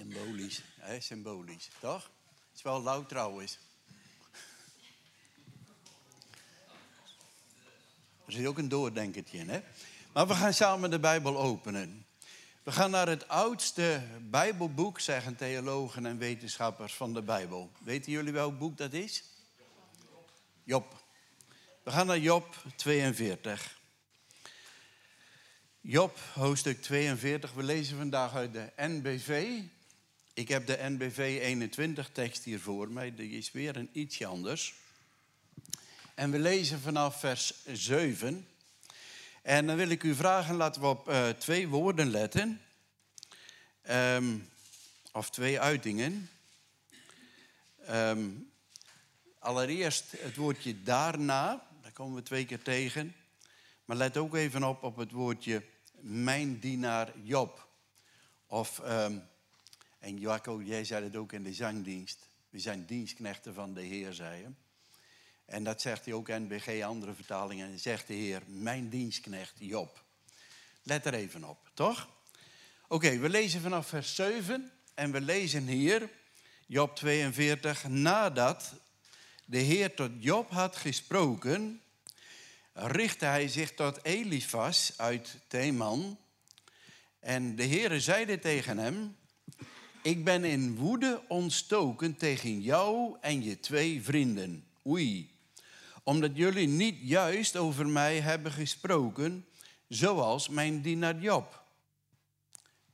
Symbolisch, hè? symbolisch, toch? Het is wel lauw trouwens. Er zit ook een doordenkertje in, hè? Maar we gaan samen de Bijbel openen. We gaan naar het oudste Bijbelboek, zeggen theologen en wetenschappers van de Bijbel. Weten jullie welk boek dat is? Job. We gaan naar Job 42. Job, hoofdstuk 42. We lezen vandaag uit de NBV. Ik heb de NBV 21 tekst hier voor mij. Die is weer een ietsje anders. En we lezen vanaf vers 7. En dan wil ik u vragen, laten we op uh, twee woorden letten. Um, of twee uitingen. Um, allereerst het woordje daarna. Daar komen we twee keer tegen. Maar let ook even op op het woordje mijn dienaar Job. Of, um, en Jacco, jij zei het ook in de zangdienst. We zijn dienstknechten van de Heer, zei je. En dat zegt hij ook in BG, andere vertalingen. Zegt de Heer, mijn dienstknecht Job. Let er even op, toch? Oké, we lezen vanaf vers 7. En we lezen hier, Job 42. Nadat de Heer tot Job had gesproken, richtte hij zich tot Elifas uit Theman. En de Heere zeide tegen hem, ik ben in woede ontstoken tegen jou en je twee vrienden. Oei, omdat jullie niet juist over mij hebben gesproken, zoals mijn dienaar Job.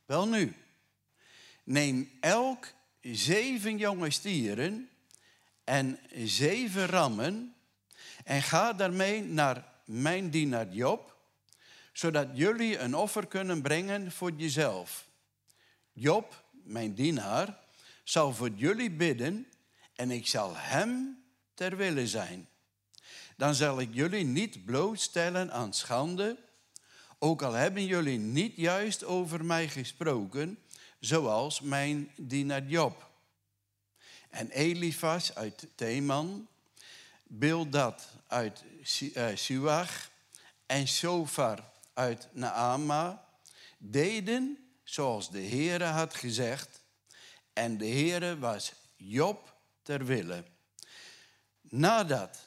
Wel nu, neem elk zeven jonge stieren en zeven rammen en ga daarmee naar mijn dienaar Job, zodat jullie een offer kunnen brengen voor jezelf. Job, mijn dienaar, zal voor jullie bidden en ik zal hem ter wille zijn. Dan zal ik jullie niet blootstellen aan schande, ook al hebben jullie niet juist over mij gesproken, zoals mijn dienaar Job. En Elifas uit Theman, Bildad uit eh, Suach en Sofar uit Naama deden zoals de Heere had gezegd. En de Heere was Job ter wille. Nadat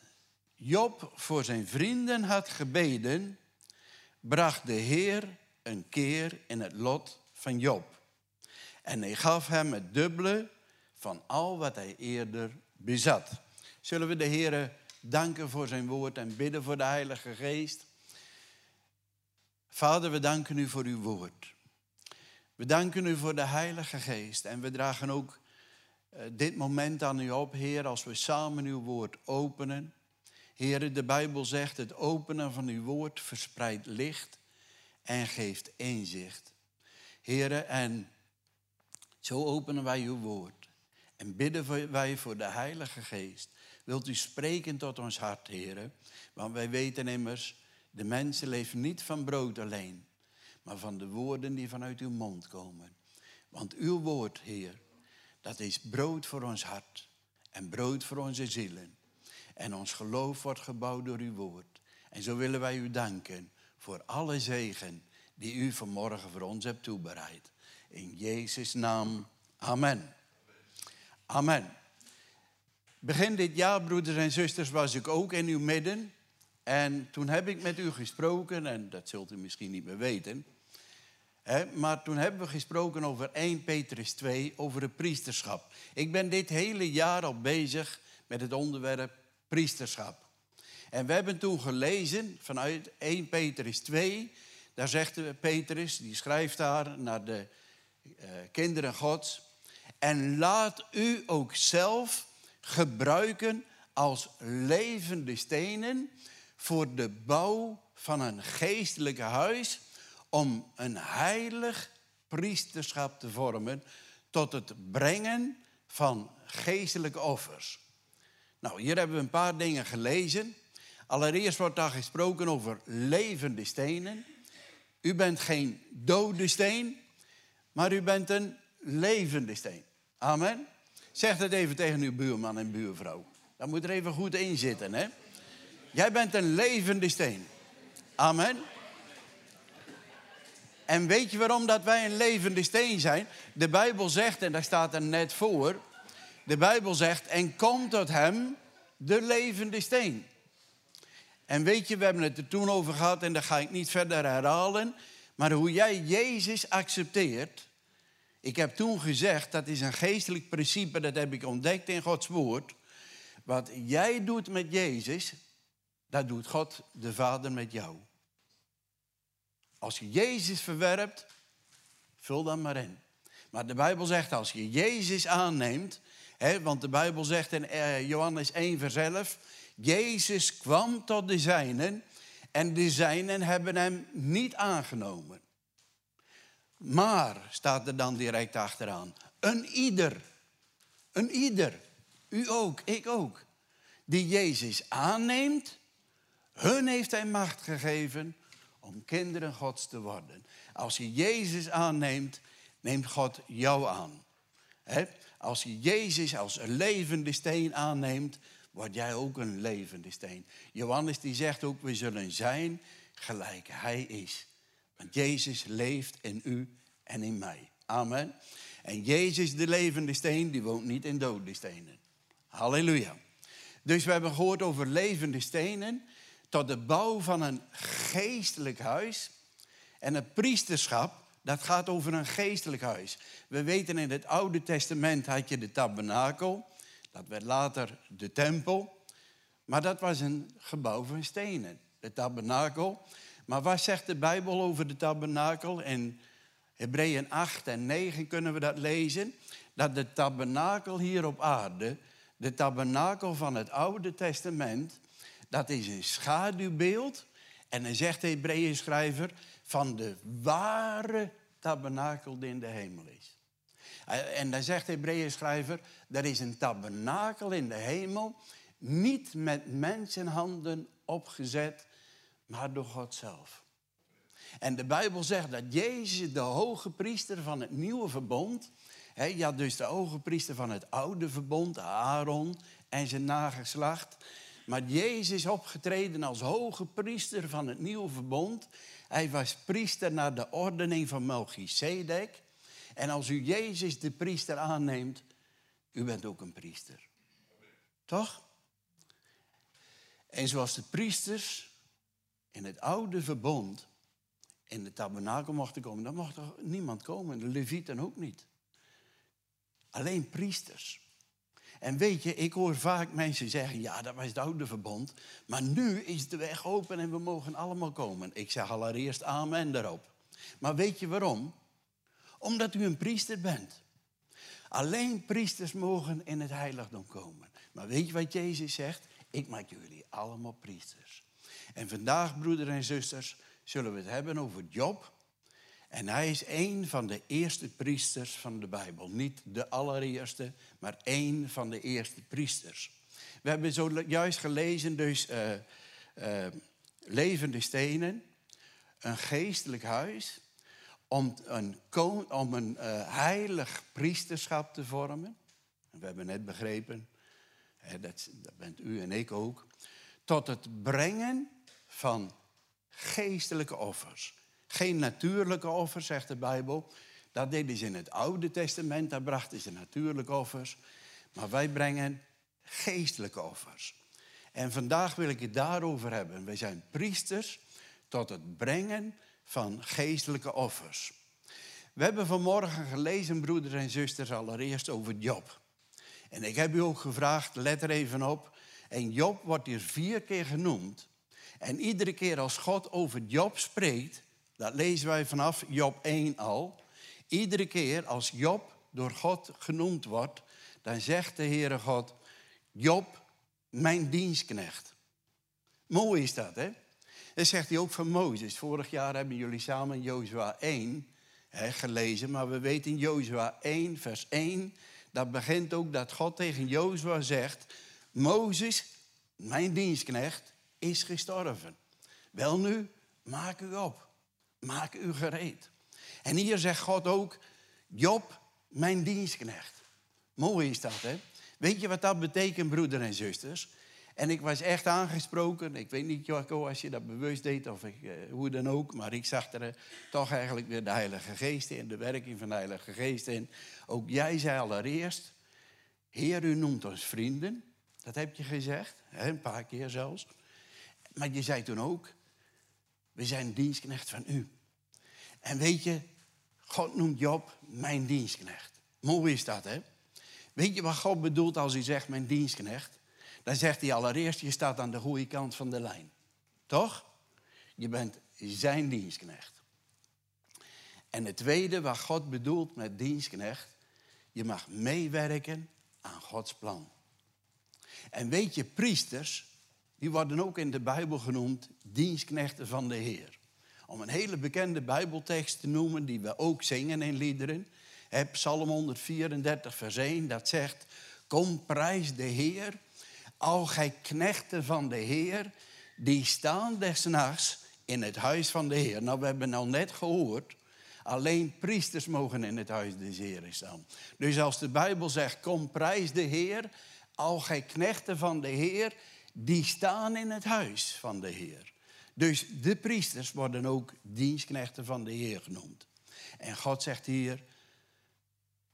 Job voor zijn vrienden had gebeden, bracht de Heer een keer in het lot van Job. En hij gaf hem het dubbele van al wat hij eerder bezat. Zullen we de Heer danken voor zijn woord en bidden voor de Heilige Geest? Vader, we danken u voor uw woord. We danken u voor de Heilige Geest en we dragen ook eh, dit moment aan u op, Heer, als we samen uw woord openen. Heer, de Bijbel zegt, het openen van uw woord verspreidt licht en geeft inzicht. Heer, en zo openen wij uw woord en bidden wij voor de Heilige Geest. Wilt u spreken tot ons hart, Heer? Want wij weten immers, de mensen leven niet van brood alleen, maar van de woorden die vanuit uw mond komen. Want uw woord, Heer, dat is brood voor ons hart en brood voor onze zielen. En ons geloof wordt gebouwd door uw woord. En zo willen wij u danken voor alle zegen die u vanmorgen voor ons hebt toebereid. In Jezus' naam, amen. Amen. Begin dit jaar, broeders en zusters, was ik ook in uw midden. En toen heb ik met u gesproken, en dat zult u misschien niet meer weten. Hè, maar toen hebben we gesproken over 1 Petrus 2, over het priesterschap. Ik ben dit hele jaar al bezig met het onderwerp priesterschap. En we hebben toen gelezen vanuit 1 Petrus 2. Daar zegt Petrus, die schrijft daar naar de uh, kinderen Gods. En laat u ook zelf gebruiken als levende stenen voor de bouw van een geestelijk huis om een heilig priesterschap te vormen tot het brengen van geestelijke offers. Nou, hier hebben we een paar dingen gelezen. Allereerst wordt daar gesproken over levende stenen. U bent geen dode steen, maar u bent een levende steen. Amen. Zeg dat even tegen uw buurman en buurvrouw. Dat moet er even goed in zitten, hè? Jij bent een levende steen. Amen. En weet je waarom dat wij een levende steen zijn? De Bijbel zegt, en daar staat er net voor... De Bijbel zegt, en kom tot hem, de levende steen. En weet je, we hebben het er toen over gehad en dat ga ik niet verder herhalen. Maar hoe jij Jezus accepteert. Ik heb toen gezegd, dat is een geestelijk principe, dat heb ik ontdekt in Gods woord. Wat jij doet met Jezus, dat doet God de Vader met jou. Als je Jezus verwerpt, vul dan maar in. Maar de Bijbel zegt, als je Jezus aanneemt, hè, want de Bijbel zegt in eh, Johannes 1 vers 11, Jezus kwam tot de zijnen en de zijnen hebben hem niet aangenomen. Maar, staat er dan direct achteraan, een ieder, een ieder, u ook, ik ook, die Jezus aanneemt, hun heeft hij macht gegeven om kinderen Gods te worden. Als je Jezus aanneemt, neemt God jou aan. Als je Jezus als een levende steen aanneemt, word jij ook een levende steen. Johannes die zegt ook, we zullen zijn gelijk hij is. Want Jezus leeft in u en in mij. Amen. En Jezus, de levende steen, die woont niet in dode stenen. Halleluja. Dus we hebben gehoord over levende stenen tot de bouw van een geestelijk huis. En het priesterschap, dat gaat over een geestelijk huis. We weten in het Oude Testament had je de tabernakel. Dat werd later de tempel. Maar dat was een gebouw van stenen, de tabernakel. Maar wat zegt de Bijbel over de tabernakel? In Hebreeën 8 en 9 kunnen we dat lezen. Dat de tabernakel hier op aarde, de tabernakel van het Oude Testament, dat is een schaduwbeeld. En dan zegt de Hebreeën schrijver van de ware tabernakel die in de hemel is. En dan zegt de Hebreeën schrijver, er is een tabernakel in de hemel, niet met mensenhanden opgezet, maar door God zelf. En de Bijbel zegt dat Jezus de hoge priester van het nieuwe verbond, ja dus de hoge priester van het oude verbond, Aaron en zijn nageslacht, maar Jezus is opgetreden als hoge priester van het nieuwe verbond. Hij was priester naar de ordening van Melchizedek. En als u Jezus de priester aanneemt, u bent ook een priester. Toch? En zoals de priesters in het oude verbond in de tabernakel mochten komen, dan mocht er niemand komen. De levieten ook niet. Alleen priesters. En weet je, ik hoor vaak mensen zeggen, ja, dat was het oude verbond. Maar nu is de weg open en we mogen allemaal komen. Ik zeg allereerst amen daarop. Maar weet je waarom? Omdat u een priester bent. Alleen priesters mogen in het heiligdom komen. Maar weet je wat Jezus zegt? Ik maak jullie allemaal priesters. En vandaag, broeders en zusters, zullen we het hebben over Job. En hij is een van de eerste priesters van de Bijbel. Niet de allereerste, maar één van de eerste priesters. We hebben zojuist gelezen dus uh, uh, levende stenen, een geestelijk huis, om een, om een uh, heilig priesterschap te vormen. We hebben net begrepen, dat bent u en ik ook, tot het brengen van geestelijke offers. Geen natuurlijke offers, zegt de Bijbel. Dat deden ze in het Oude Testament, daar brachten ze natuurlijke offers. Maar wij brengen geestelijke offers. En vandaag wil ik het daarover hebben. Wij zijn priesters tot het brengen van geestelijke offers. We hebben vanmorgen gelezen, broeders en zusters, allereerst over Job. En ik heb u ook gevraagd, let er even op. En Job wordt hier vier keer genoemd. En iedere keer als God over Job spreekt, dat lezen wij vanaf Job 1 al. Iedere keer als Job door God genoemd wordt, dan zegt de Heere God, Job, mijn dienstknecht. Mooi is dat, hè? Dat zegt hij ook van Mozes. Vorig jaar hebben jullie samen Jozua 1 hè, gelezen, maar we weten in Jozua 1, vers 1, dat begint ook dat God tegen Jozua zegt, Mozes, mijn dienstknecht, is gestorven. Wel nu, maak u op. Maak u gereed. En hier zegt God ook, Job, mijn dienstknecht. Mooi is dat, hè? Weet je wat dat betekent, broeders en zusters? En ik was echt aangesproken. Ik weet niet, Jacco, als je dat bewust deed of eh, hoe dan ook. Maar ik zag er eh, toch eigenlijk weer de Heilige Geest in, de werking van de Heilige Geest in. Ook jij zei allereerst, Heer, u noemt ons vrienden. Dat heb je gezegd, hè, een paar keer zelfs. Maar je zei toen ook, we zijn dienstknecht van u. En weet je, God noemt Job mijn dienstknecht. Mooi is dat, hè? Weet je wat God bedoelt als hij zegt mijn dienstknecht? Dan zegt hij allereerst, je staat aan de goede kant van de lijn. Toch? Je bent zijn dienstknecht. En het tweede wat God bedoelt met dienstknecht, je mag meewerken aan Gods plan. En weet je, priesters, die worden ook in de Bijbel genoemd dienstknechten van de Heer. Om een hele bekende Bijbeltekst te noemen, die we ook zingen in liederen. Psalm 134, vers 1, dat zegt: Kom, prijs de Heer, al gij knechten van de Heer, die staan des nachts in het huis van de Heer. Nou, we hebben al net gehoord, alleen priesters mogen in het huis des Heeren staan. Dus als de Bijbel zegt, kom prijs de Heer, al gij knechten van de Heer, die staan in het huis van de Heer. Dus de priesters worden ook dienstknechten van de Heer genoemd. En God zegt hier,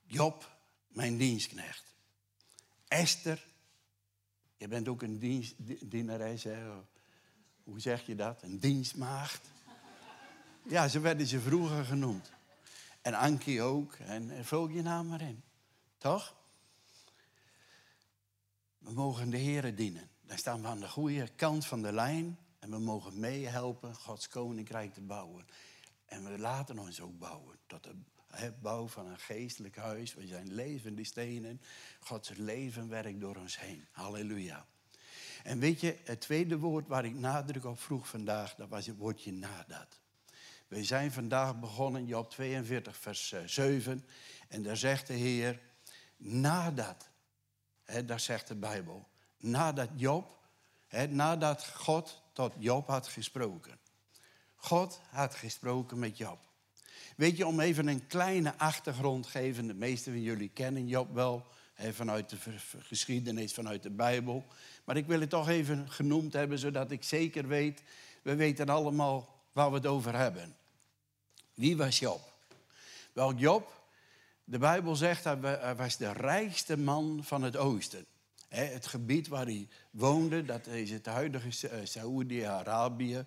Job, mijn dienstknecht. Esther, je bent ook een dienares, hè? hoe zeg je dat? Een dienstmaagd. Ja, zo werden ze vroeger genoemd. En Ankie ook, en vul je naam maar in. Toch? We mogen de Here dienen. Daar staan we aan de goede kant van de lijn. En we mogen meehelpen Gods koninkrijk te bouwen. En we laten ons ook bouwen tot de bouw van een geestelijk huis. We zijn levende stenen. Gods leven werkt door ons heen. Halleluja. En weet je, het tweede woord waar ik nadruk op vroeg vandaag, dat was het woordje nadat. We zijn vandaag begonnen, Job 42, vers 7. En daar zegt de Heer, nadat, hè, daar zegt de Bijbel, nadat Job, nadat God tot Job had gesproken. God had gesproken met Job. Weet je, om even een kleine achtergrond te geven. De meesten van jullie kennen Job wel vanuit de geschiedenis, vanuit de Bijbel. Maar ik wil het toch even genoemd hebben, zodat ik zeker weet, we weten allemaal waar we het over hebben. Wie was Job? Wel, Job, de Bijbel zegt, hij was de rijkste man van het oosten. Het gebied waar hij woonde, dat is het huidige eh, Saoedi-Arabië.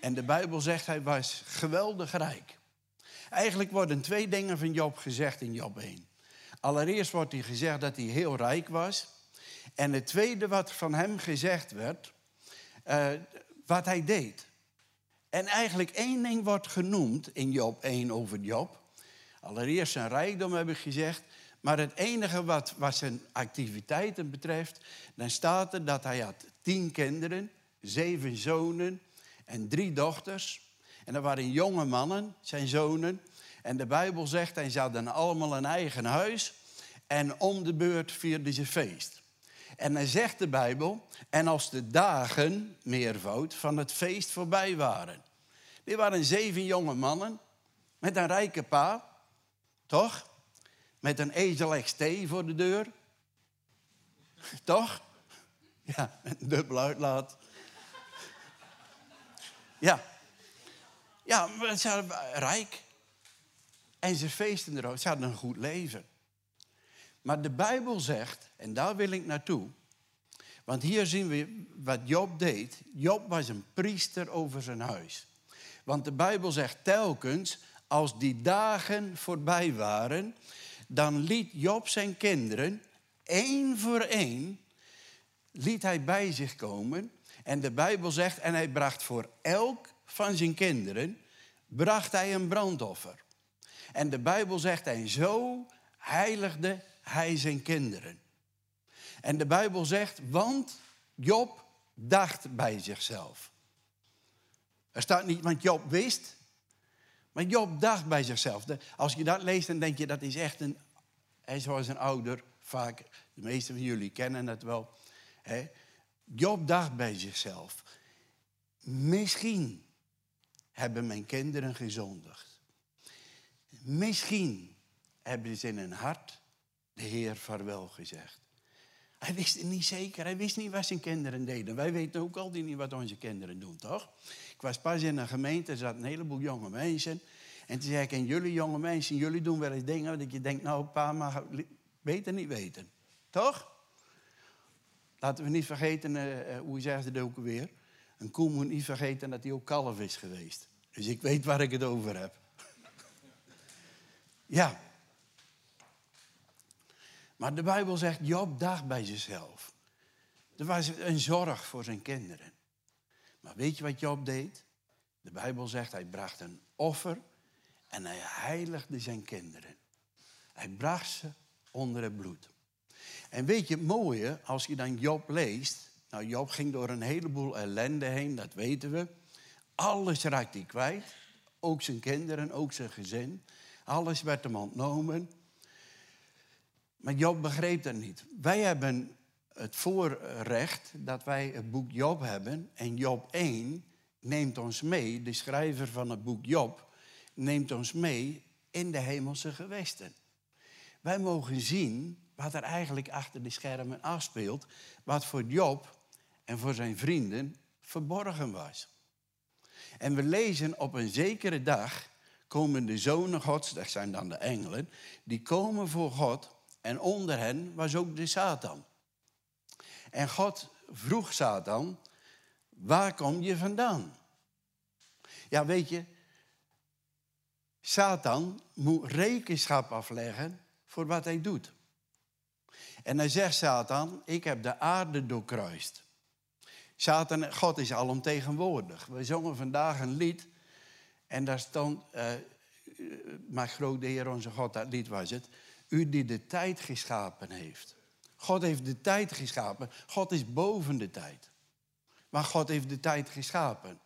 En de Bijbel zegt, hij was geweldig rijk. Eigenlijk worden twee dingen van Job gezegd in Job 1. Allereerst wordt hij gezegd dat hij heel rijk was. En het tweede wat van hem gezegd werd, uh, wat hij deed. En eigenlijk één ding wordt genoemd in Job 1 over Job. Allereerst zijn rijkdom heb ik gezegd. Maar het enige wat, wat zijn activiteiten betreft, dan staat er dat hij had tien kinderen, zeven zonen en drie dochters. En dat waren jonge mannen, zijn zonen. En de Bijbel zegt, hij ze hadden allemaal een eigen huis. En om de beurt vierden ze feest. En dan zegt de Bijbel, en als de dagen, meervoud, van het feest voorbij waren. Die waren zeven jonge mannen met een rijke pa, toch? Met een ezel XT voor de deur. Toch? Ja, een dubbel uitlaat. Ja. Ja, maar ze waren rijk. En ze feesten erover. Ze hadden een goed leven. Maar de Bijbel zegt, en daar wil ik naartoe. Want hier zien we wat Job deed. Job was een priester over zijn huis. Want de Bijbel zegt telkens, als die dagen voorbij waren, dan liet Job zijn kinderen één voor één, liet hij bij zich komen. En de Bijbel zegt, en hij bracht voor elk van zijn kinderen, bracht hij een brandoffer. En de Bijbel zegt, en zo heiligde hij zijn kinderen. En de Bijbel zegt, want Job dacht bij zichzelf. Er staat niet, want Job wist, maar Job dacht bij zichzelf. Als je dat leest, dan denk je dat is echt een. Hij zoals een ouder, vaak, de meeste van jullie kennen het wel. Hè? Job dacht bij zichzelf. Misschien hebben mijn kinderen gezondigd. Misschien hebben ze in hun hart de Heer vaarwel gezegd. Hij wist het niet zeker. Hij wist niet wat zijn kinderen deden. Wij weten ook al niet wat onze kinderen doen, toch? Ik was pas in een gemeente, er zaten een heleboel jonge mensen. En toen zei ik, en jullie jonge mensen, jullie doen wel eens dingen dat je denkt, nou, pa mag beter niet weten. Toch? Laten we niet vergeten, uh, hoe zegt het ook weer? Een koe moet niet vergeten dat hij ook kalf is geweest. Dus ik weet waar ik het over heb. ja. Maar de Bijbel zegt, Job dacht bij zichzelf. Er was een zorg voor zijn kinderen. Maar weet je wat Job deed? De Bijbel zegt, hij bracht een offer en hij heiligde zijn kinderen. Hij bracht ze onder het bloed. En weet je het mooie, als je dan Job leest. Nou, Job ging door een heleboel ellende heen, dat weten we. Alles raakte hij kwijt. Ook zijn kinderen, ook zijn gezin. Alles werd hem ontnomen. Maar Job begreep dat niet. Wij hebben het voorrecht dat wij het boek Job hebben. En Job 1 neemt ons mee, de schrijver van het boek Job, neemt ons mee in de hemelse gewesten. Wij mogen zien wat er eigenlijk achter de schermen afspeelt, wat voor Job en voor zijn vrienden verborgen was. En we lezen op een zekere dag komen de zonen gods, dat zijn dan de engelen, die komen voor God en onder hen was ook de Satan. En God vroeg Satan, waar kom je vandaan? Ja, weet je, Satan moet rekenschap afleggen voor wat hij doet. En hij zegt Satan, ik heb de aarde doorkruist. Satan, God is alomtegenwoordig. We zongen vandaag een lied en daar stond, uh, de Heer onze God, dat lied was het. U die de tijd geschapen heeft. God heeft de tijd geschapen. God is boven de tijd. Maar God heeft de tijd geschapen.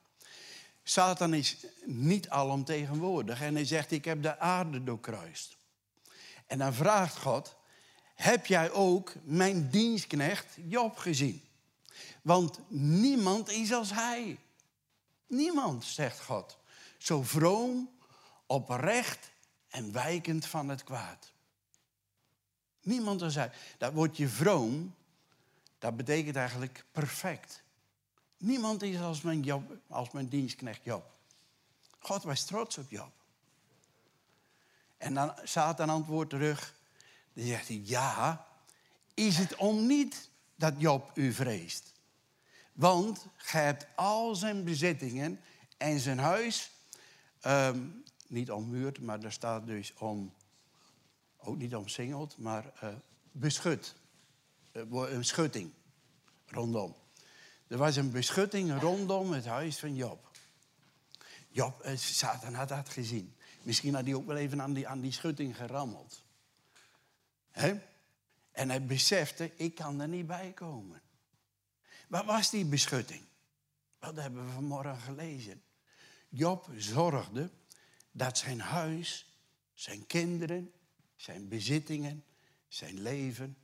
Satan is niet alomtegenwoordig en hij zegt, ik heb de aarde doorkruist. En dan vraagt God, heb jij ook mijn dienstknecht Job gezien? Want niemand is als hij. Niemand, zegt God. Zo vroom, oprecht en wijkend van het kwaad. Niemand als hij. Dat woordje vroom, dat betekent eigenlijk perfect. Niemand is als mijn, als mijn dienstknecht Job. God was trots op Job. En dan Satan antwoordt terug. Dan zegt hij, ja, is het om niet dat Job u vreest? Want gij hebt al zijn bezittingen en zijn huis, um, niet ommuurd, maar daar staat dus om, ook niet omsingeld, maar uh, beschut. Uh, een schutting rondom. Er was een beschutting rondom het huis van Job. Job, uh, Satan had dat gezien. Misschien had hij ook wel even aan die, aan die schutting gerammeld. En hij besefte, ik kan er niet bij komen. Wat was die beschutting? Wat hebben we vanmorgen gelezen. Job zorgde dat zijn huis, zijn kinderen, zijn bezittingen, zijn leven,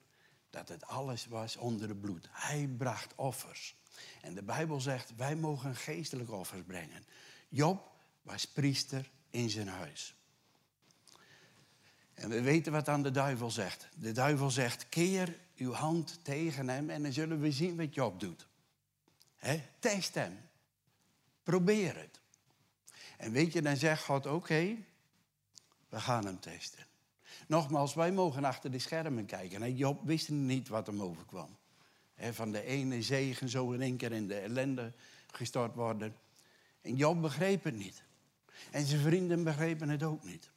dat het alles was onder het bloed. Hij bracht offers. En de Bijbel zegt, wij mogen geestelijke offers brengen. Job was priester in zijn huis. En we weten wat aan de duivel zegt. De duivel zegt, keer uw hand tegen hem en dan zullen we zien wat Job doet. Test hem. Probeer het. En weet je, dan zegt God, oké, we gaan hem testen. Nogmaals, wij mogen achter de schermen kijken. Job wist niet wat hem overkwam. van de ene zegen zo in één keer in de ellende gestort worden. En Job begreep het niet. En zijn vrienden begrepen het ook niet.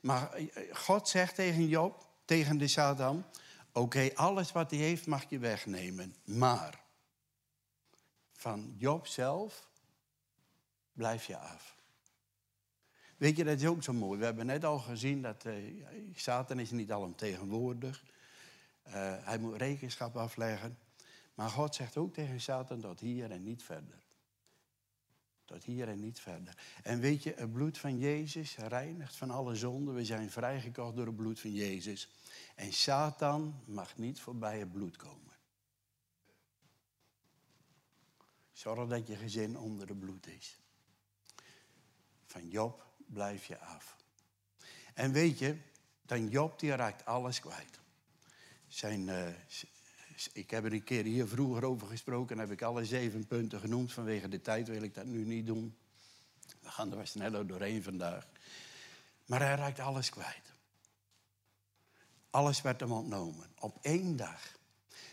Maar eh, God zegt tegen Job, tegen de Satan... oké, alles wat hij heeft mag je wegnemen. Maar van Job zelf blijf je af. Weet je, dat is ook zo mooi. We hebben net al gezien dat uh, Satan is niet alomtegenwoordig. Uh, hij moet rekenschap afleggen. Maar God zegt ook tegen Satan tot hier en niet verder. Tot hier en niet verder. En weet je, het bloed van Jezus reinigt van alle zonden. We zijn vrijgekocht door het bloed van Jezus. En Satan mag niet voorbij het bloed komen. Zorg dat je gezin onder het bloed is. Van Job blijf je af. En weet je, dan Job die raakt alles kwijt. Zijn, uh, ik heb er een keer hier vroeger over gesproken. En heb ik alle zeven punten genoemd. Vanwege de tijd wil ik dat nu niet doen. We gaan er wat sneller doorheen vandaag. Maar hij raakt alles kwijt. Alles werd hem ontnomen. Op één dag.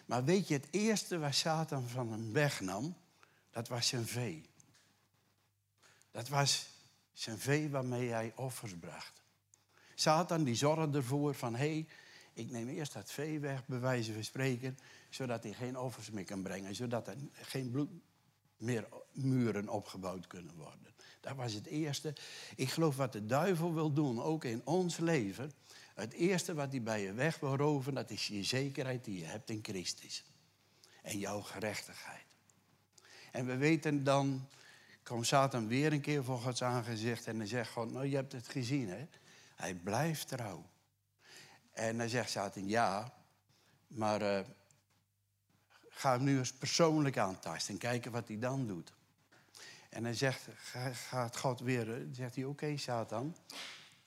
Maar weet je, het eerste waar Satan van hem wegnam, dat was zijn vee. Dat was zijn vee waarmee hij offers bracht. Satan die zorgde ervoor van, hé, hey, ik neem eerst dat vee weg, bij wijze van spreken, zodat hij geen offers meer kan brengen, zodat er geen bloed meer muren opgebouwd kunnen worden. Dat was het eerste. Ik geloof wat de duivel wil doen, ook in ons leven. Het eerste wat hij bij je weg wil roven, dat is je zekerheid die je hebt in Christus. En jouw gerechtigheid. En we weten dan, komt Satan weer een keer voor Gods aangezicht en dan zegt God, nou je hebt het gezien hè. Hij blijft trouw. En dan zegt Satan, ja, maar uh, ga hem nu eens persoonlijk aantasten en kijken wat hij dan doet. En dan zegt, gaat God weer, zegt hij, oké Satan,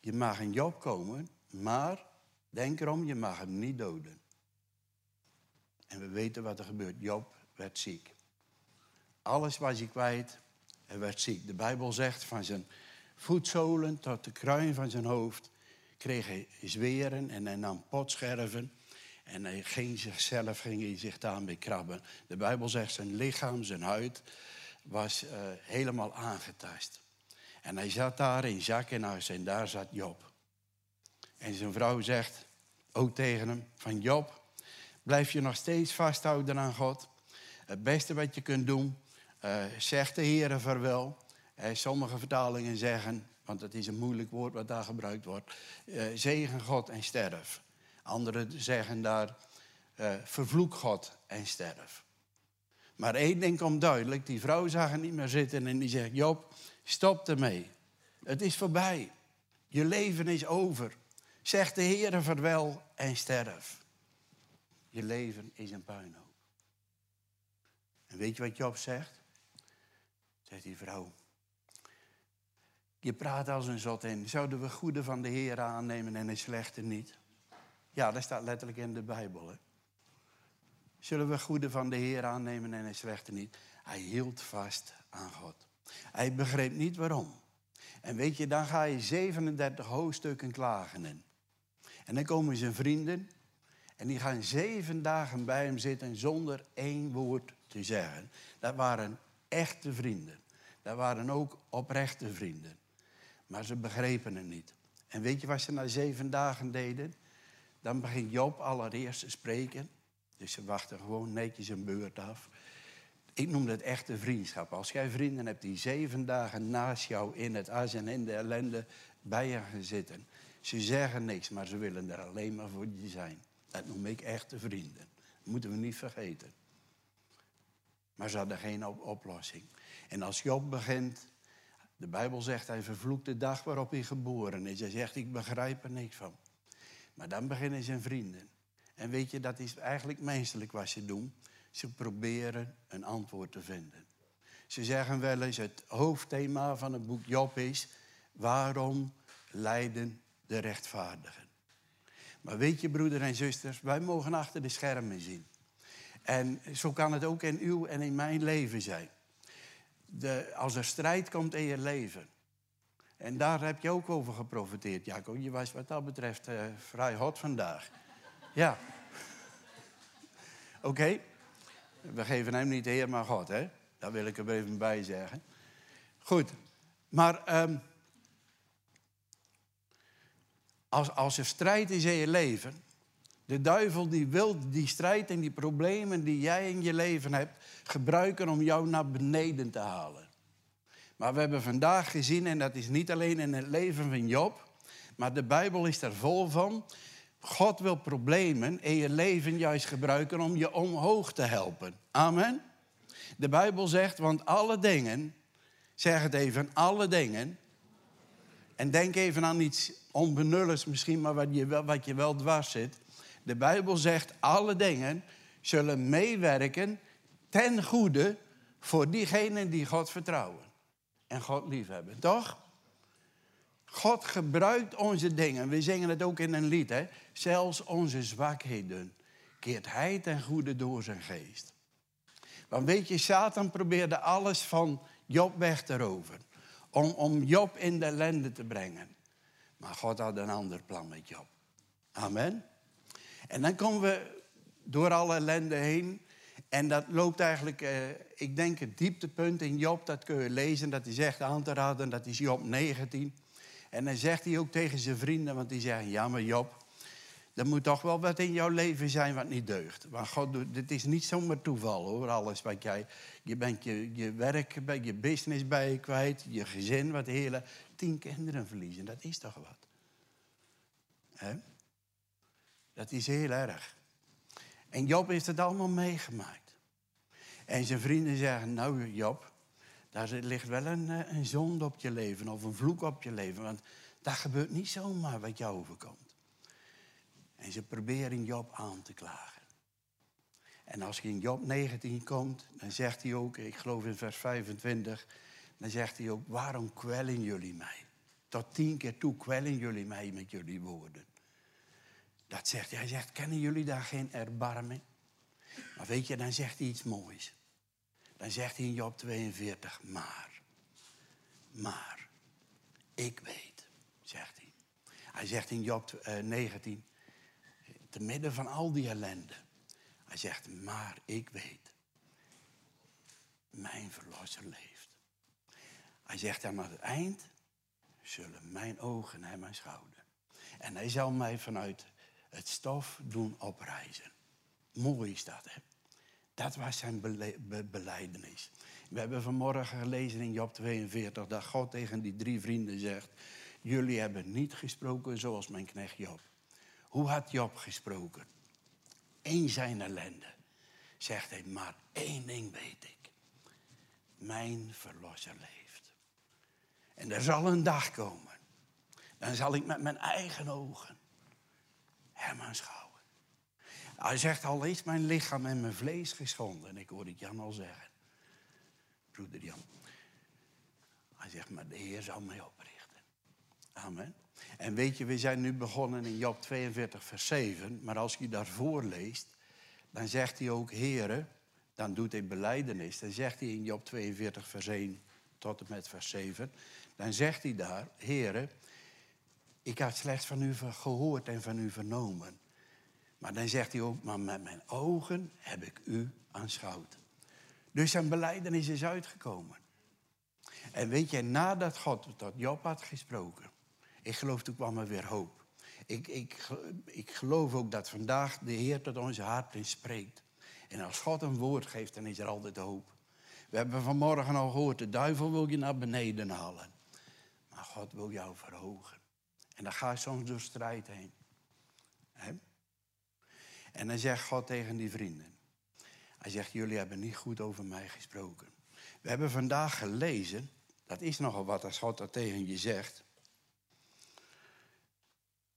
je mag in Job komen, maar denk erom, je mag hem niet doden. En we weten wat er gebeurt. Job werd ziek. Alles was hij kwijt. Hij werd ziek. De Bijbel zegt van zijn voetzolen tot de kruin van zijn hoofd kreeg hij zweren en hij nam potscherven. En hij ging zichzelf, ging zich daarmee krabben. De Bijbel zegt zijn lichaam, zijn huid was uh, helemaal aangetast. En hij zat daar in zak en huis en daar zat Job. En zijn vrouw zegt ook tegen hem van Job, blijf je nog steeds vasthouden aan God. Het beste wat je kunt doen, zeg de Heer vaarwel. Uh, sommige vertalingen zeggen, want het is een moeilijk woord wat daar gebruikt wordt, uh, zegen God en sterf. Anderen zeggen daar, vervloek God en sterf. Maar één ding komt duidelijk, die vrouw zag er niet meer zitten en die zegt, Job, stop ermee. Het is voorbij. Je leven is over. Zeg de Heer verwel en sterf. Je leven is een puinhoop. En weet je wat Job zegt? Zegt die vrouw. Je praat als een zot in. Zouden we goede van de Heer aannemen en een slechte niet? Ja, dat staat letterlijk in de Bijbel. Hè? Zullen we goede van de Heer aannemen en een slechte niet? Hij hield vast aan God. Hij begreep niet waarom. En weet je, dan ga je 37 hoofdstukken klagen in. En dan komen zijn vrienden en die gaan zeven dagen bij hem zitten zonder één woord te zeggen. Dat waren echte vrienden. Dat waren ook oprechte vrienden. Maar ze begrepen het niet. En weet je wat ze na zeven dagen deden? Dan begint Job allereerst te spreken. Dus ze wachten gewoon netjes een beurt af. Ik noem dat echte vriendschap. Als jij vrienden hebt die zeven dagen naast jou in het as en in de ellende bij je gaan zitten. Ze zeggen niks, maar ze willen er alleen maar voor je zijn. Dat noem ik echte vrienden. Dat moeten we niet vergeten. Maar ze hadden geen oplossing. En als Job begint, de Bijbel zegt hij vervloekt de dag waarop hij geboren is. Hij zegt ik begrijp er niks van. Maar dan beginnen zijn vrienden. En weet je, dat is eigenlijk menselijk wat ze doen. Ze proberen een antwoord te vinden. Ze zeggen wel eens, het hoofdthema van het boek Job is... waarom lijden de rechtvaardigen? Maar weet je, broeder en zusters, wij mogen achter de schermen zien. En zo kan het ook in uw en in mijn leven zijn. De, als er strijd komt in je leven. En daar heb je ook over geprofiteerd, Jacob. Je was wat dat betreft uh, vrij hot vandaag. Ja. Oké. We geven hem niet de Heer, maar God, hè? Daar wil ik er even bij zeggen. Goed. Maar um, als, als er strijd is in je leven, de duivel die wil die strijd en die problemen die jij in je leven hebt gebruiken om jou naar beneden te halen. Maar we hebben vandaag gezien, en dat is niet alleen in het leven van Job, maar de Bijbel is er vol van. God wil problemen in je leven juist gebruiken om je omhoog te helpen. Amen. De Bijbel zegt, want alle dingen, zeg het even, alle dingen. En denk even aan iets onbenulligs misschien, maar wat je wel, wat je wel dwars zit. De Bijbel zegt, alle dingen zullen meewerken ten goede voor diegenen die God vertrouwen en God liefhebben. Toch? God gebruikt onze dingen. We zingen het ook in een lied. Hè? Zelfs onze zwakheden keert hij ten goede door zijn geest. Want weet je, Satan probeerde alles van Job weg te roven. Om, om Job in de ellende te brengen. Maar God had een ander plan met Job. Amen. En dan komen we door alle ellende heen. En dat loopt eigenlijk, eh, ik denk het dieptepunt in Job, dat kun je lezen, dat hij zegt aan te raden, dat is Job 19. En dan zegt hij ook tegen zijn vrienden, want die zeggen, ja maar Job, er moet toch wel wat in jouw leven zijn wat niet deugt. Want God dit is niet zomaar toeval hoor, alles wat jij... Je bent je, je werk, je business bij je kwijt, je gezin, wat hele... Tien kinderen verliezen, dat is toch wat? He? Dat is heel erg. En Job heeft het allemaal meegemaakt. En zijn vrienden zeggen, nou Job, daar ligt wel een, eh, een zonde op je leven of een vloek op je leven. Want dat gebeurt niet zomaar wat jou overkomt. En ze proberen Job aan te klagen. En als je in Job 19 komt, dan zegt hij ook, ik geloof in vers 25, dan zegt hij ook, waarom kwellen jullie mij? Tot tien keer toe kwellen jullie mij met jullie woorden. Dat zegt hij. Zegt, kennen jullie daar geen erbarmen? Maar weet je, dan zegt hij iets moois. Dan zegt hij in Job 42, maar, maar, ik weet, zegt hij. Hij zegt in Job 19, eh, te midden van al die ellende. Hij zegt, maar ik weet, mijn verlosser leeft. Hij zegt aan het eind, zullen mijn ogen hem aanschouwen. En hij zal mij vanuit het stof doen oprijzen. Mooi is dat, hè? Dat was zijn beleidenis. We hebben vanmorgen gelezen in Job 42 dat God tegen die drie vrienden zegt: Jullie hebben niet gesproken zoals mijn knecht Job. Hoe had Job gesproken? Eén zijn ellende. Zegt hij, maar één ding weet ik. Mijn verlosser leeft. En er zal een dag komen. Dan zal ik met mijn eigen ogen hem aanschouwen. Hij zegt, al is mijn lichaam en mijn vlees geschonden. En ik hoor het Jan al zeggen. Broeder Jan. Hij zegt, maar de Heer zal mij oprichten. Amen. En weet je, we zijn nu begonnen in Job 42, vers 7. Maar als je daarvoor leest, dan zegt hij ook, Heere, dan doet hij beleidenis. Dan zegt hij in Job 42, vers 1 tot en met vers 7. Dan zegt hij daar, Heere, ik had slechts van u gehoord en van u vernomen. Maar dan zegt hij ook, maar met mijn ogen heb ik u aanschouwd. Dus zijn beleidenis is uitgekomen. En weet je, nadat God tot Job had gesproken, ik geloof toen kwam er weer hoop. Ik, ik, ik geloof ook dat vandaag de Heer tot onze harten spreekt. En als God een woord geeft, dan is er altijd hoop. We hebben vanmorgen al gehoord, de duivel wil je naar beneden halen. Maar God wil jou verhogen. En dan ga je soms door strijd heen. En dan zegt God tegen die vrienden. Hij zegt, jullie hebben niet goed over mij gesproken. We hebben vandaag gelezen, dat is nogal wat als God dat tegen je zegt.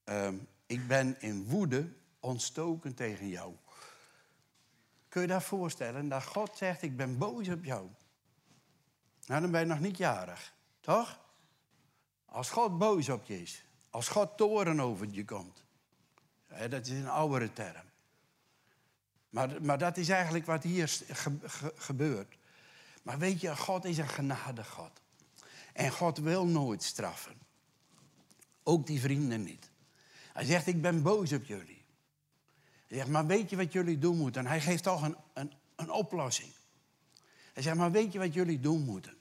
Ehm, ik ben in woede ontstoken tegen jou. Kun je dat voorstellen? Dat God zegt, ik ben boos op jou. Nou, dan ben je nog niet jarig, toch? Als God boos op je is, als God toren over je komt. dat is een oudere term. Maar, maar dat is eigenlijk wat hier gebeurt. Maar weet je, God is een genade God. En God wil nooit straffen. Ook die vrienden niet. Hij zegt, ik ben boos op jullie. Hij zegt, maar weet je wat jullie doen moeten? En hij geeft toch een, een, een oplossing. Hij zegt, maar weet je wat jullie doen moeten?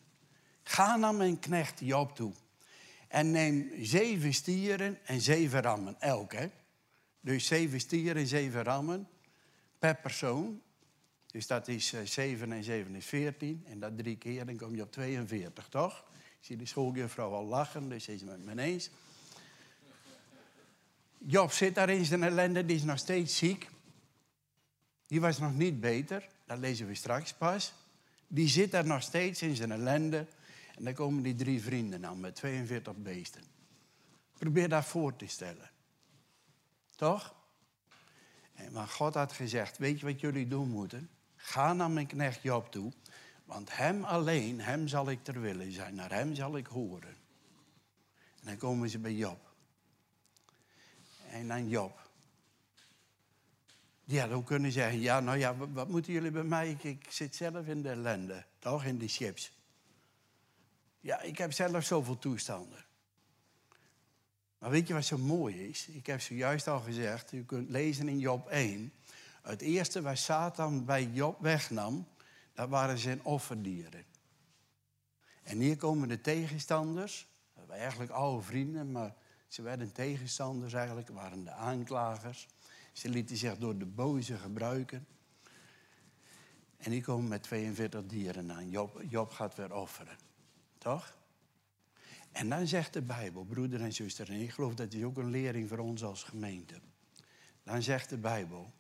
Ga naar mijn knecht Job toe. En neem zeven stieren en zeven rammen, elk. Hè? Dus zeven stieren en zeven rammen per persoon. Dus dat is 7 eh, en 7 is 14. En dat drie keer, dan kom je op 42, toch? Ik zie de schooljuffrouw al lachen, dus is het met me eens. Job zit daar in zijn ellende, die is nog steeds ziek. Die was nog niet beter, dat lezen we straks pas. Die zit daar nog steeds in zijn ellende. En dan komen die drie vrienden aan met 42 beesten. Probeer dat voor te stellen. Toch? En maar God had gezegd, weet je wat jullie doen moeten? Ga naar mijn knecht Job toe. Want hem alleen, hem zal ik ter willen zijn. Naar hem zal ik horen. En dan komen ze bij Job. En dan Job. Die had ook kunnen zeggen, ja, nou ja, wat, moeten jullie bij mij? Ik, zit zelf in de ellende, toch, in die chips. Ja, ik heb zelf zoveel toestanden. Maar weet je wat zo mooi is? Ik heb zojuist al gezegd, u kunt lezen in Job 1. Het eerste waar Satan bij Job wegnam, dat waren zijn offerdieren. En hier komen de tegenstanders, dat waren eigenlijk oude vrienden, maar ze werden tegenstanders eigenlijk, waren de aanklagers. Ze lieten zich door de boze gebruiken. En die komen met 42 dieren aan. Job, Job gaat weer offeren. Toch? En dan zegt de Bijbel, broeder en zuster, en ik geloof dat is ook een lering voor ons als gemeente. Dan zegt de Bijbel,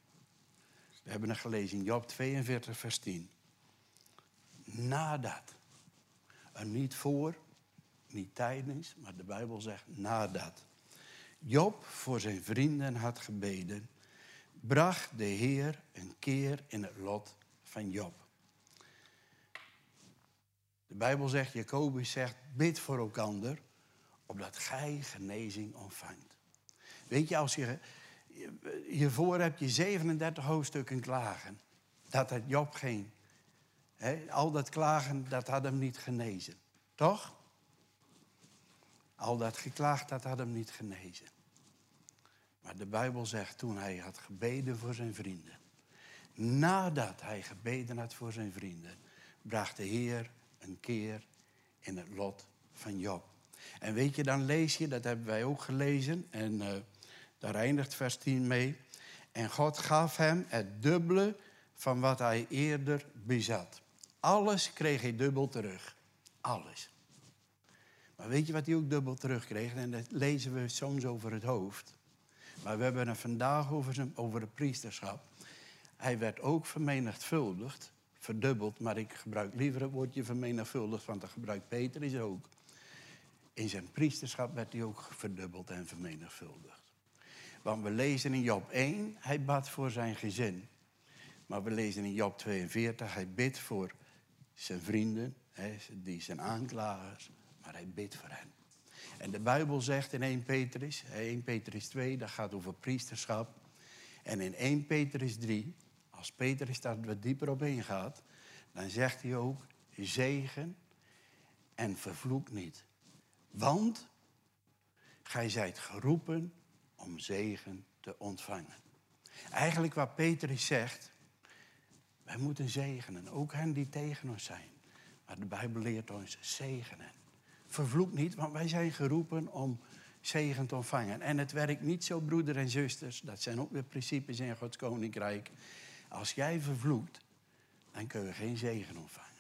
we hebben het gelezen in Job 42, vers 10. Nadat, en niet voor, niet tijdens, maar de Bijbel zegt nadat. Job voor zijn vrienden had gebeden, bracht de Heer een keer in het lot van Job. De Bijbel zegt, Jacobus zegt, bid voor elkander, opdat gij genezing ontvangt. Weet je, als je, hiervoor heb je 37 hoofdstukken klagen. Dat had Job geen. al dat klagen, dat had hem niet genezen. Toch? Al dat geklaagd, dat had hem niet genezen. Maar de Bijbel zegt toen hij had gebeden voor zijn vrienden. Nadat hij gebeden had voor zijn vrienden, bracht de Heer een keer in het lot van Job. En weet je, dan lees je, dat hebben wij ook gelezen, en uh, daar eindigt vers 10 mee. En God gaf hem het dubbele van wat hij eerder bezat. Alles kreeg hij dubbel terug. Alles. Maar weet je wat hij ook dubbel terugkreeg? En dat lezen we soms over het hoofd. Maar we hebben het vandaag over, zijn, over het priesterschap. Hij werd ook vermenigvuldigd, verdubbeld, maar ik gebruik liever het woordje vermenigvuldigd, want dat gebruikt Peter is ook. In zijn priesterschap werd hij ook verdubbeld en vermenigvuldigd. Want we lezen in Job 1, hij bad voor zijn gezin. Maar we lezen in Job 42, hij bidt voor zijn vrienden, die zijn aanklagers, maar hij bidt voor hen. En de Bijbel zegt in 1 Petrus, 1 Petrus 2, dat gaat over priesterschap. En in 1 Petrus 3, als Petrus daar wat dieper op ingaat, dan zegt hij ook zegen en vervloek niet. Want gij zijt geroepen om zegen te ontvangen. Eigenlijk wat Petrus zegt, wij moeten zegenen, ook hen die tegen ons zijn. Maar de Bijbel leert ons zegenen vervloek niet, want wij zijn geroepen om zegen te ontvangen. En het werkt niet zo, broeder en zusters, dat zijn ook weer principes in Gods koninkrijk. Als jij vervloekt, dan kun je geen zegen ontvangen.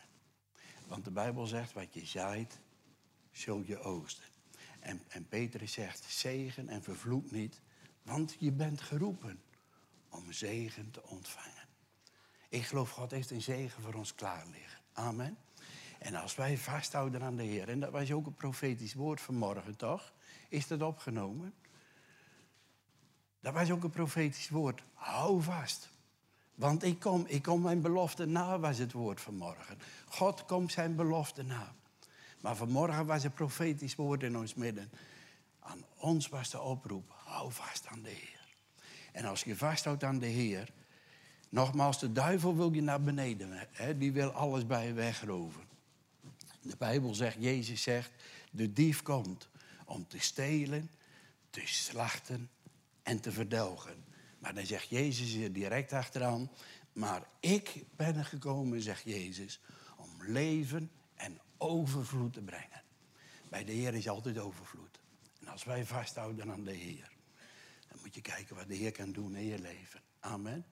Want de Bijbel zegt, wat je zaait, zul je oogsten. En, en Petrus zegt, zegen en vervloek niet, want je bent geroepen om zegen te ontvangen. Ik geloof, God heeft een zegen voor ons klaar liggen. Amen. En als wij vasthouden aan de Heer, en dat was ook een profetisch woord vanmorgen, toch? Is dat opgenomen? Dat was ook een profetisch woord. Hou vast. Want ik kom, ik kom mijn belofte na, was het woord vanmorgen. God komt zijn belofte na. Maar vanmorgen was een profetisch woord in ons midden. Aan ons was de oproep, hou vast aan de Heer. En als je vasthoudt aan de Heer, nogmaals, de duivel wil je naar beneden. Hè? Die wil alles bij je wegroven. De Bijbel zegt, Jezus zegt, de dief komt om te stelen, te slachten en te verdelgen. Maar dan zegt Jezus hier direct achteraan, maar ik ben gekomen, zegt Jezus, om leven en overvloed te brengen. Bij de Heer is altijd overvloed. En als wij vasthouden aan de Heer, dan moet je kijken wat de Heer kan doen in je leven. Amen.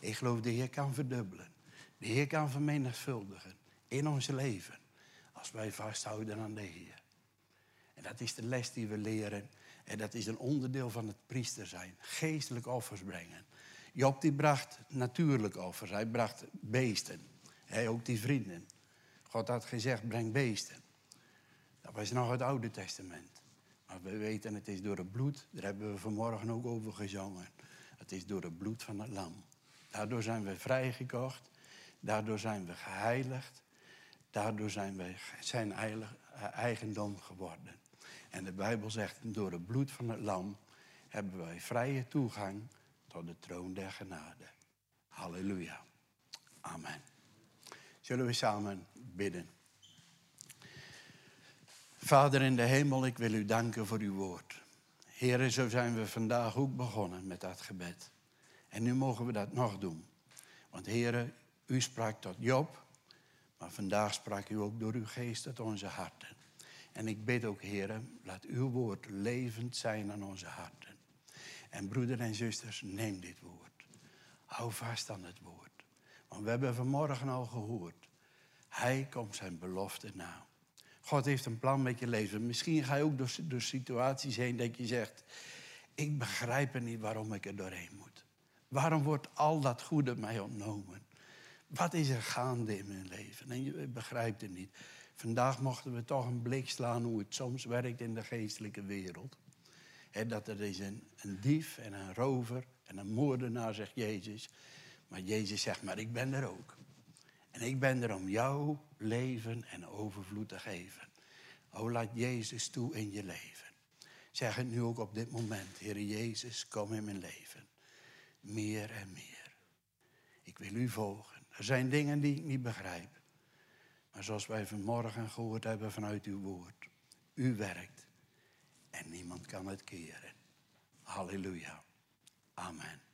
Ik geloof de Heer kan verdubbelen. De Heer kan vermenigvuldigen in ons leven. Als wij vasthouden aan de Heer. En dat is de les die we leren. En dat is een onderdeel van het priester zijn. Geestelijk offers brengen. Job die bracht natuurlijk offers. Hij bracht beesten. Hij ook die vrienden. God had gezegd, breng beesten. Dat was nog het Oude Testament. Maar we weten, het is door het bloed. Daar hebben we vanmorgen ook over gezongen. Het is door het bloed van het lam. Daardoor zijn we vrijgekocht. Daardoor zijn we geheiligd. Daardoor zijn wij zijn eigendom geworden. En de Bijbel zegt, door het bloed van het lam hebben wij vrije toegang tot de troon der genade. Halleluja. Amen. Zullen we samen bidden? Vader in de hemel, ik wil u danken voor uw woord. Heren, zo zijn we vandaag ook begonnen met dat gebed. En nu mogen we dat nog doen. Want heren, u sprak tot Job, maar vandaag sprak u ook door uw geest tot onze harten. En ik bid ook, heren, laat uw woord levend zijn aan onze harten. En broeder en zusters, neem dit woord. Hou vast aan het woord. Want we hebben vanmorgen al gehoord. Hij komt zijn belofte na. God heeft een plan met je leven. Misschien ga je ook door, door situaties heen dat je zegt... ik begrijp er niet waarom ik er doorheen moet. Waarom wordt al dat goede mij ontnomen? Wat is er gaande in mijn leven? En je begrijpt het niet. Vandaag mochten we toch een blik slaan hoe het soms werkt in de geestelijke wereld. dat er is een, een dief en een rover en een moordenaar, zegt Jezus. Maar Jezus zegt, maar ik ben er ook. En ik ben er om jouw leven en overvloed te geven. O, laat Jezus toe in je leven. Zeg het nu ook op dit moment. Heer Jezus, kom in mijn leven. Meer en meer. Ik wil u volgen. Er zijn dingen die ik niet begrijp. Maar zoals wij vanmorgen gehoord hebben vanuit uw woord. U werkt. En niemand kan het keren. Halleluja. Amen.